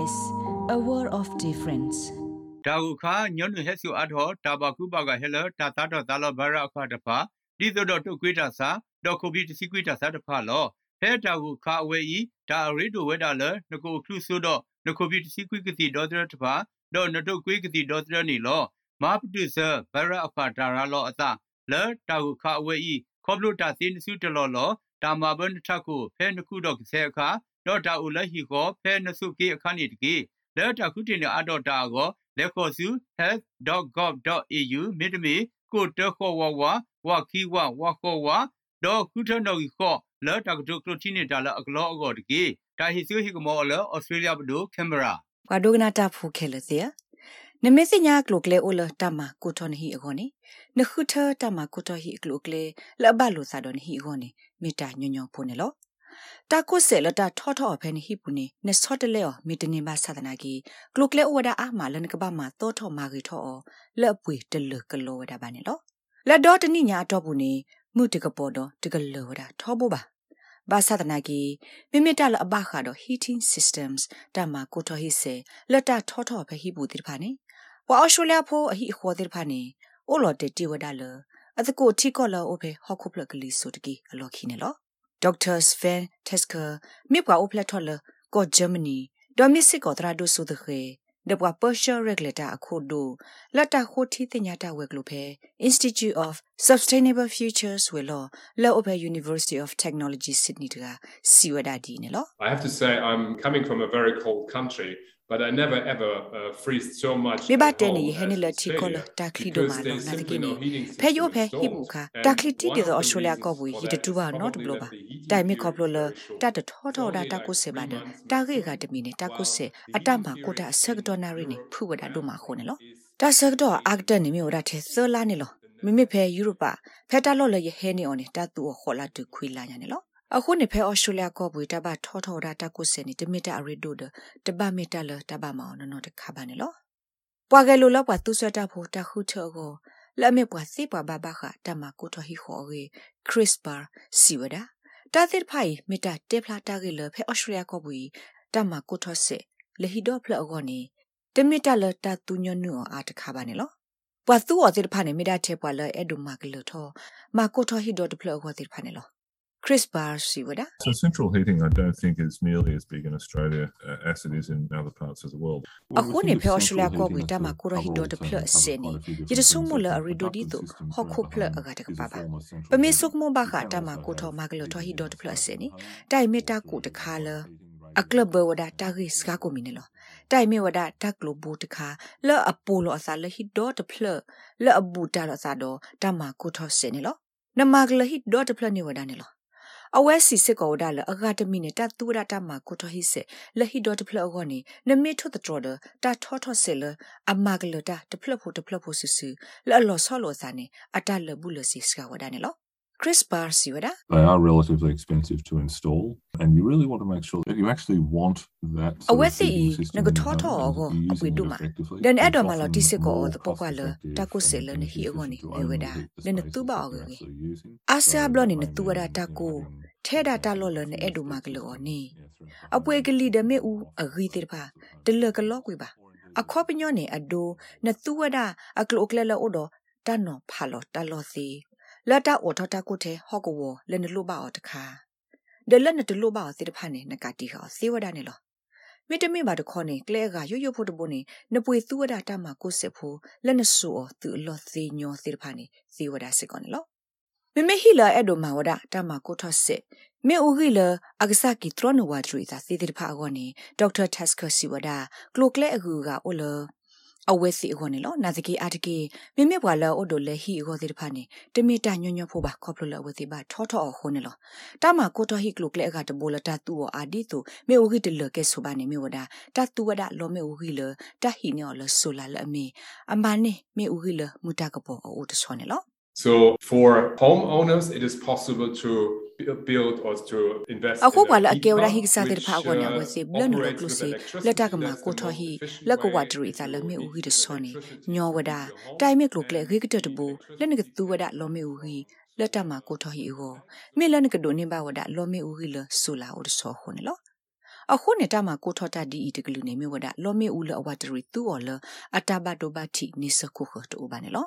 SBS a world of difference ဒါဟုခါညွန်းဟက်ဆူအထောတာဘကုပါကဟဲလတာတာတော့တာလဘရအခါတဖာဒီသို့တော့တုတ်ကွေးတာစာတော့ကိုဘီတစီကွေးတာစာတဖာလောဖဲတာဟုခါအဝဲဤဒါရီတိုဝဲတာလနကိုခလူဆိုတော့နကိုဘီတစီကွေးကတိတော့တဲ့တဖာတော့နတုတ်ကွေးကတိတော့တဲ့နီလောမပတုဆဘရအခါတာရလောအတာလဲတာဟုခါအဝဲဤခေါပလိုတာစင်းစုတလောလောတာမဘန်ထခုဖဲနခုတော့ကဆဲအခါ တော့တာဦးလက်ဟီကိုဖဲနစုကေအခါနေတကေလဲတာခုတင်အတော့တာကိုလက်ခေါ်စု health.gov.au မြေတမီကိုတခေါ်ဝဝဝခီဝဝခေါ်ဝတော့ခုထနော်ခေါ်လဲတာကတုကတိနေတာလအကလောအကောတကေတာဟီဆူဟီကမောလဩစတြေးလျဘဒိုကင်မရာကွာဒိုဂနာတာဖူခဲလစီယနမေစညာကလုကလေအိုလတမကိုထနဟီအခေါနေနခုထတမကိုထဟီကလုကလေလဘလိုစာဒန်ဟီအခေါနေမေတာညညဖုန်နော် တာကုဆေလတာထောထောဖဲနေဟိပူနေနစောတလေောမီတနေပါသဒနာကီကလုကလေဝဒအာမလနကဘာမတောထောမာဂီထောလက်ပွေတလကလောဝဒပါနေလောလက်တော့တနိညာတော့ဘူးနေမှုတကပေါ်တော့တကလောဝဒထောဘူးပါဘာသဒနာကီမိမိတလအဘခါတော့ heating systems တမကိုထောဟိစေလက်တာထောထောဖဲဟိပူတိဖာနေဝါအော်ရှိုလျာဖိုအဟိခေါ်တိဖာနေအိုလော်တေတီဝဒလအတကိုထီကောလောအဖေဟော့ခုပလကလီဆိုတကီအလော်ခီနေလော Dr. Sven Tesker, miếp quả opla tholler, Germany, domisi có tra đô su thực đập quả Persia Regulator akodo, là ta Institute of Sustainable Futures we lo, la opa University of Technology Sydney ga, siwa. I have to say I'm coming from a very cold country but I never ever uh, freeze so much. Me ba ten ye hene la ti ko la ta kli do ma no na de ni. Phe yo phe hi bu kha ta kli ti de Australia ko bu hi de tu ba not blo ba. Tai me ko blo la ta de tho tho da ta ko se ba de. Ta ge ga de mi ne ta ko se ata ma ko ta sek do na ri ne phu wa da do ma kho ne lo. Ta sek do ak de ni mi o da the so la ne lo. မိမိဖဲယူရိုပဖက်တာလော်လရဟဲနေအော်နေတာတူခေါ်လာတူခွေလာညာနေလော အခုနေဖဲဩစတြေးလျကောပွေတဘထောထောတာတကုစနေတမီတာအရီဒိုဒတဘမီတာလတဘမောင်နော်တခါပါနေလောပွာကဲလိုလောက်ပွာသူဆွတ်တာဖို့တခုချောကိုလက်မေပွာစီပွာဘဘခတမကုထဟီခေါ်ရေခရစ်ပါစီဝဒတာသစ်ဖိုင်မီတာတေဖလာတာကေလဖဲဩစတြေးလျကောပွေတမကုထဆေလဟီဒေါဖလောကောနေတမီတာလတတူညနူအားတခါပါနေလောပွာသူော်တိဖာနေမီတာတေပွာလအဲ့ဒူမကလထောမကုထဟီဒေါတဖလောကောတိဖာနေလော Chris Barr Siwada. So central heating I don't think is nearly as big in Australia uh, as it is in other parts of the world. Ako ne phe Australia ko wi ta ma ko ro hi do de phle se ni. Yi de sum mo la ri do di to ho ko phle aga de pa ba. Pa me suk mo ba kha ta ma ko tho ma ga lo tho hi do de phle se ni. Tai me ta ku de kha la အကလဘဝဒတာဂိစကာကိုမီနေလောတိုင်မေဝဒတက်လိုဘူတခါလော့အပူလောအစာလဟိဒေါ်တဖလလော့အဘူတာလောအစာတော့တမကိုထောစနေလောနမကလဟိဒေါ်တဖလနေဝဒနေလော အဝဲစီစစ်ကောဒါလအဂါတမီနဲ့တတူရတာမှာကိုထဟိစေလဟီဒေါ်တဖလောကောနေနမေထွတ်တော်ဒတာထောထောဆေလအမဂလတာတဖလဖို့တဖလဖို့ဆူဆူလော်လော်ဆောလောစာနေအတလဘူးလစီစကဝဒါနေလော CRISPR siwada they are relatively expensive to install and you really want to make sure that you actually want that awethi nago thotho go apwe duma then ado malo tisiko o the pokwala tako sele ne hi go ni eweda le ne tu ba o ge asa blo ni ne tu wada tako the da ta lo le ne edo ma glo ni apwe gli de me u agi te ba de le ka lo kwi ba အခေါပညောနေအဒိုနသူဝဒအက လုကလလအိုဒတနောဖာလောတလောစီလတ်တာအော်ထတာကိုတဲ့ဟော့ကဝလနလုပါအော်တခါဒလနတလုပါအော်စီတဖာနေနကတိခါစေဝဒနေလောမိတမိပါတခေါနေကလဲကရွရွဖို့တပုနေနပွေသူဝဒတာမကိုစစ်ဖို့လက်နဆူအော်သူလော့သေးညောစီတဖာနေစေဝဒစစ်ကောနေလောမေမေဟီလာအဲ့ဒိုမာဝဒတာမကိုထစစ်မေအိုဂီလာအကဆာကီထရနဝါဒရီသာစီတိဖာအောနေဒေါက်တာတက်စကာစီဝဒကလိုကလဲအကူကအိုလာ အဝဲစီအခေါ်နေလောနာစကေအာတကေမိမိဘွာလောအိုဒိုလေဟီအခေါ်စီတဖာနေတမီတာညွညွဖို့ပါခေါပလလဝစီပါထောထောအခေါ်နေလောတာမကိုတိုဟီကလုကလေအကတဘောလတာတူအာဒီတူမေအိုဂီတလကဲဆိုပါနေမေဝဒတာတူဝဒလောမေအိုဂီလတာဟီနေော်လဆိုလာလအမေအမနေမေအိုဂီလမူတာကပေါ်အိုတဆောနေလော So for homeowners, it is possible to build or to invest. Ako wala akew ra hig sa dir pha ko na wasi blan ro klusi lata ka ma ko tho hi la ko wa dri sa la me u hi de so ni nyo wada tai me klo kle ge ge de bu le ne ge tu wada lo me u hi လက်တမှာကိုထော်ဟီကိုမြေလနကဒိုနေပါဝဒလောမေဦးဟီလဆူလာအိုဒဆောခုန်လောအခုနေတာမှာကိုထော်တာဒီဤတကလူနေမြဝဒလောမေဦးလအဝတရီသူော်လအတဘတ်တိုဘတ်တီနိစခုခတိုဘာနေလော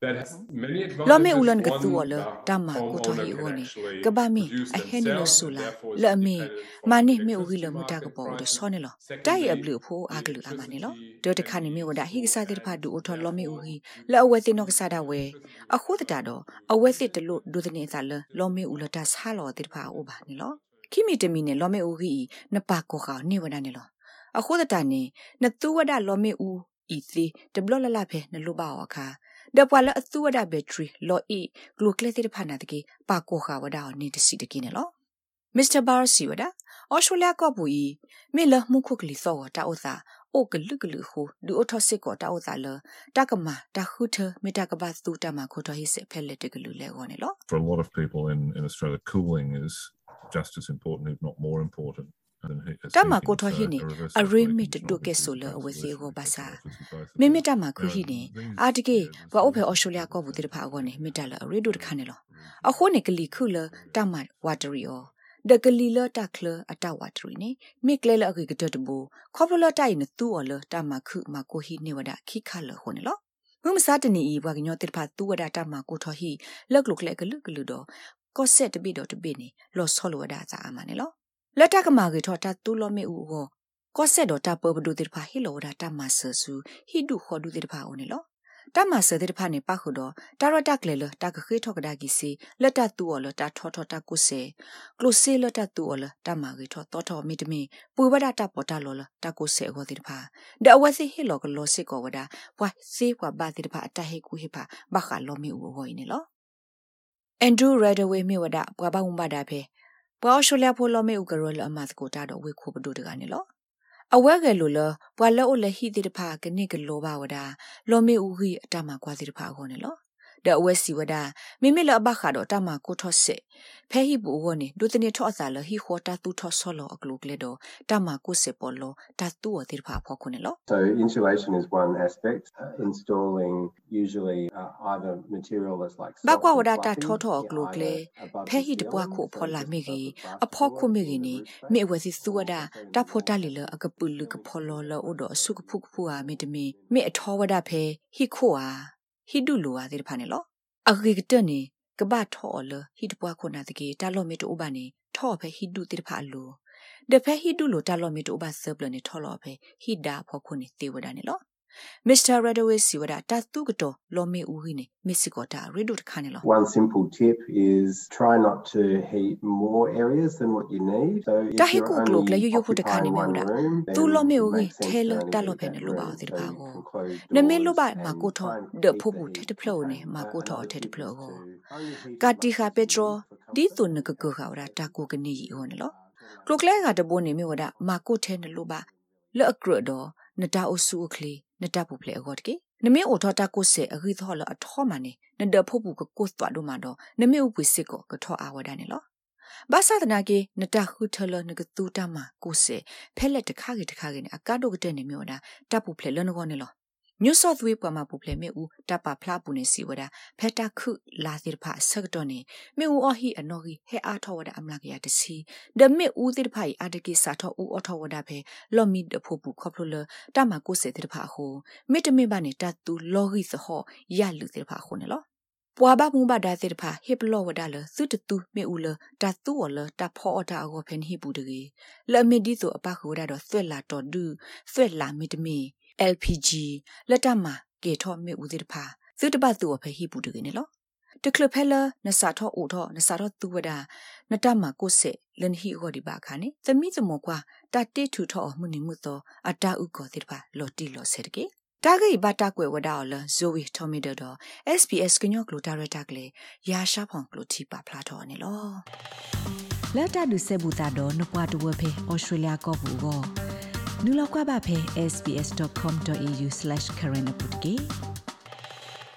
that has many advantages. လောမေဦးလန်ကသူဝလတမကိုထော်ဟီဟောနေကဘာမီအဟဲနီလဆူလာလောမေမာနေမေဦးလမူတာကပေါ်ဒဆောနေလောတိုင်အဘလူဖိုအာဂလူအမနေလောဒေါ်တခါနေမေဝဒဟိကစားတဲ့ဖာဒူအထော်လောမေဦးဟီလောအဝဲတင်နောကစားတာဝဲအခုတတာတော့အဝဲစစ်တလို့ဒုဒနေစားလလောမေဦးလတဆာလောတဲ့ဖာအိုဘာနေလောခိမီတမီနေလောမေဦးဟီနပါကိုခါနေဝဒနေလောအခုတတာနေနသူဝဒလောမေဦးဤသေးတဘလလလဖဲနလုပါအခါ ဒပွာလအသူဝဒဘက်ထရီလော်အီဂလိုကလက်တဲ့ဖာနာတကေပါကိုခါဝဒါနေတစီတကေနေလောမစ္စတာဘာစီဝဒါအော်စတြေးလျကပူဤမေလမှုခုကလီသောတာဥသာအိုကလုကလုခုဒူအထစစ်ကောတာဥသာလတကမတာခုထမေတကဘသူတမခိုထဟိစဖဲလက်တကလူလဲကောနေလော For a lot of people in, in Australia, cooling is just as important, if not more important. တမကိုထဟိနေအရိမီတတုကဲဆိုလအဝစီကိုပါစာမိမိတမခုဟိနေအာတကေဘအိုဖေအော်စတြေးလျကောဘူးတေဖာကောနေမိတလအရိဒုတခါနေလောအခုနေကလီခုလတမဝါတရီယောဒကလီလတာကလအတဝါတရီနေမိကလေလအကေကတတဘူခေါပလတိုင်နသူော်လတမခုမကိုဟိနေဝဒခိခလဟိုနေလောမမစားတနေဤဘွားကညောတိဖာသူဝဒတမကိုထဟိလက်လုကလေကလုကလုတော့ကော့ဆက်တပိတော့တပိနေလောဆောလဝဒစာအမနေလော လက်တကမာကေထောတာတူလောမေဦးကိုကော့ဆက်တော့တပပဒုတိဖာဟီလောဒါတမဆဆူဟီဒုခေါ်ဒုတိဖာအိုနေလောတမဆတဲ့ဖာနေပခုတော့တာရတကလေလတကခေထောကဒါကီစီလက်တတူော်လတထောထောတကုစေကလုစေလက်တတူော်လတမကေထောတောထောမီတမီပူဝဒတပေါ်တလောလတကုစေဟောတိဖာဒအဝစီဟီလောကလောစစ်ကောဝဒါဝါစေကွာဘာတိဖာအတဟေကူဟေဖာဘခါလောမီဦးဟောနေလောအန်ဒရူရဒဝေမီဝဒဘွာဘဝမ္ဘာဒါဖေ ပွာရှုလျဖိုလောမေဥကရောလအမတ်ကိုတာတော့ဝေခုပဒုတကနေလောအဝဲကလိုလပွာလောလဟိတိတဖာကနေကလောပါဝဒလောမေဥဟိအတမကွာတိတဖာခေါနေလော ဒအဝဲစီဝဒမိမိလဘခါတော့တမကိုထော့စစ်ဖဲဟိဘူဝနေဒုတနေထော့အစာလဟိခေါ်တာတူထော့ဆောလောအကလုကလေတော့တမကိုစစ်ပေါ်လောတတူအတိတဖာဖောခုနေလော So insulation is one aspect. Uh, installing usually uh, either material that's like ဘကွာဝဒ soft တာ and ထော fluffy, ထောကလုကလေ either above ဖဲ the ဟိတပွား ceiling, ခု so ဖော်လာ that မိ the ကြီး bath အဖော်ခု floor မိ is ကြီးနေ roof မေဝစီစုဝဒတာဖော်တလီလအကပုလကဖော်လောလောအိုတော့အစုကဖုကဖူအာမေတမီမေအထောဝဒဖဲဟိခိုအာ ဟိဒုလိုအာတဲ့ဖာနေလောအဂိကတနေကဘာထောလဟိတပွားခုနာတကေတာလောမေတိုဘာနေထောဖဲဟိဒုတဲ့ဖာလိုဒဖဲဟိဒုလိုတာလောမေတိုဘာဆပ်လနေထောလောဖဲဟိဒါဖော်ခုနေတေဝဒနေလော မစ္စတာရဒဝေစီဝဒတာတုကတော့လောမေဦးဟိနေမစ္စကောတာရီဒုတခါနေလော One simple tip is try not to heat more areas than what you need. So if Ta he you're ku glok la only yu yu pu de khani occupying me one ura. room, Tu then lo me it ugi makes sense to thelo only ta heat lo phe that ne lo ba room. o dir So ba you go. can close Ne me lo doors ba ma and ko tho try and de keep pho the bu heat the de plo ne down. ma Uh, ko tho another the de tip plo is go. to only heat Ka what ti kha is petro needed for di comfort. tu ne ka ko kha ura ta ko ke ni yi ho ne lo. Klo kle ga de bo ne me wada ma ko the ne lo ba. Le akro do ne ta o su o kli ne ta pu ple go de ke. Ne me o tho ta ko se a ri tho lo a tho ma ne ne de pho bu ko ko twa do ma do ne me u pu sit ko ko tho a wada ne lo. ဘာသာဒနာကေနတခုထလနကတူတမကိုစေဖဲလက်တခါကေတခါကေနအကာဒိုကတဲ့နေမျိုးတာတပ်ပူဖလေလနကောနေလော ညွဆော့သဝေးပွားမှာပူဖလေမေဦးတပ်ပါဖလားပူနေစီဝဒဖဲတခုလာသစ်ဖာဆက်တော့နေမေဦးအဟီအနော်ကြီးဟဲအားထောဝဒအမလာကရတစီဒမေဦးသစ်ဖာဤအတကိစာထောဦးအထောဝဒဖဲလော်မီတဖို့ပူခေါပလလတမကိုစေသစ်ဖာဟိုမေတမေဘာနေတတူလော်ဂီစဟောရလူသစ်ဖာဟိုနေလောပွာဘမှုဘဒါစစ်ဖာဟိပလောဝဒါလသုတတူမေဦးလတတူဝလတဖောအတာအောဖန်ဟိပူတကေလမီဒီဆိုအပခဝဒါတော့ဆွဲလာတော်ဒူဆွဲလာမီတမီ LPG လက်တမကေထောမေဦးစစ်ဖာသုတပတ်တူအဖဟိပူတကေနေလောတကလဖဲလနစာထောအိုထောနစာထောသူဝဒါနတမကိုစေလန်ဟီဟောဒီပါခါနေသမီးစမောကွာတတေထူထောမှုနေမှုသောအတာဥကောစစ်ဖာလော်တီလော်ဆဲတကေတာဂိဘတာကွယ်ဝဒါော်လဇိုဝီတိုမီဒတော့ SPS ကညော့ကလိုတာရတာကလေရာရှာဖောင်ကလိုတီပါဖလာတော့နေလောလက်တာဒုစေဘူတာတော့နပွားတဝဖေဩစတြေးလျကောဘူကို နူလောက်ကွာပါဖေ sbs.com.au/current ပုတ်ကေ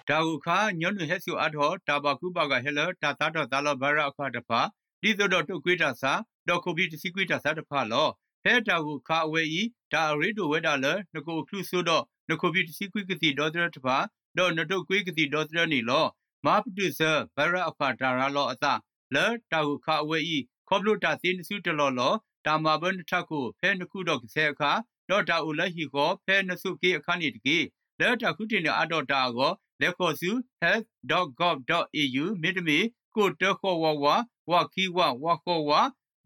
ဒါဟုခါညွန့်ဟက်ဆူအထောတာဘကုပါကဟဲလတာတာတော့တာလဘရအခါတဖာဒီဆိုတော့တုတ်ကွေးတာစာတော့ခုပြီးတစီကွေးတာစာတဖာလောဖဲတာကိုခါအဝဲဤဒါရီတိုဝဲတာလနကိုခလူဆိုတော့နကိုဘီတစီကွိကတိဒေါ်ဒရတပါတော့နတုကွိကတိဒေါ်ဒရနီလောမာပတုဆဘရအခါတာရာလောအတာလဲတာကိုခါအဝဲဤခေါပလိုတာစင်းစုတလောလော တာမာဘန်ထခုဖဲနခုတော့ကဆဲအခါတော့တာဦးလက်ဟီကိုဖဲနစုကေအခါနေတကေလဲတာခုတင်အတော့တာကိုလက်ခေါ်စု health.gov.au မြေတမီကိုတခေါ်ဝဝဝခီဝဝခေါ်ဝ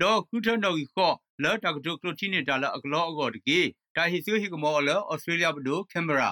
တော့ခုထနော်ကြီးခေါ်လဲတာကတုကလိုတီနေတာလအကလောအကောတကေတာဟီဆူဟီကမောလဩစတြေးလျဘဒိုကင်မရာ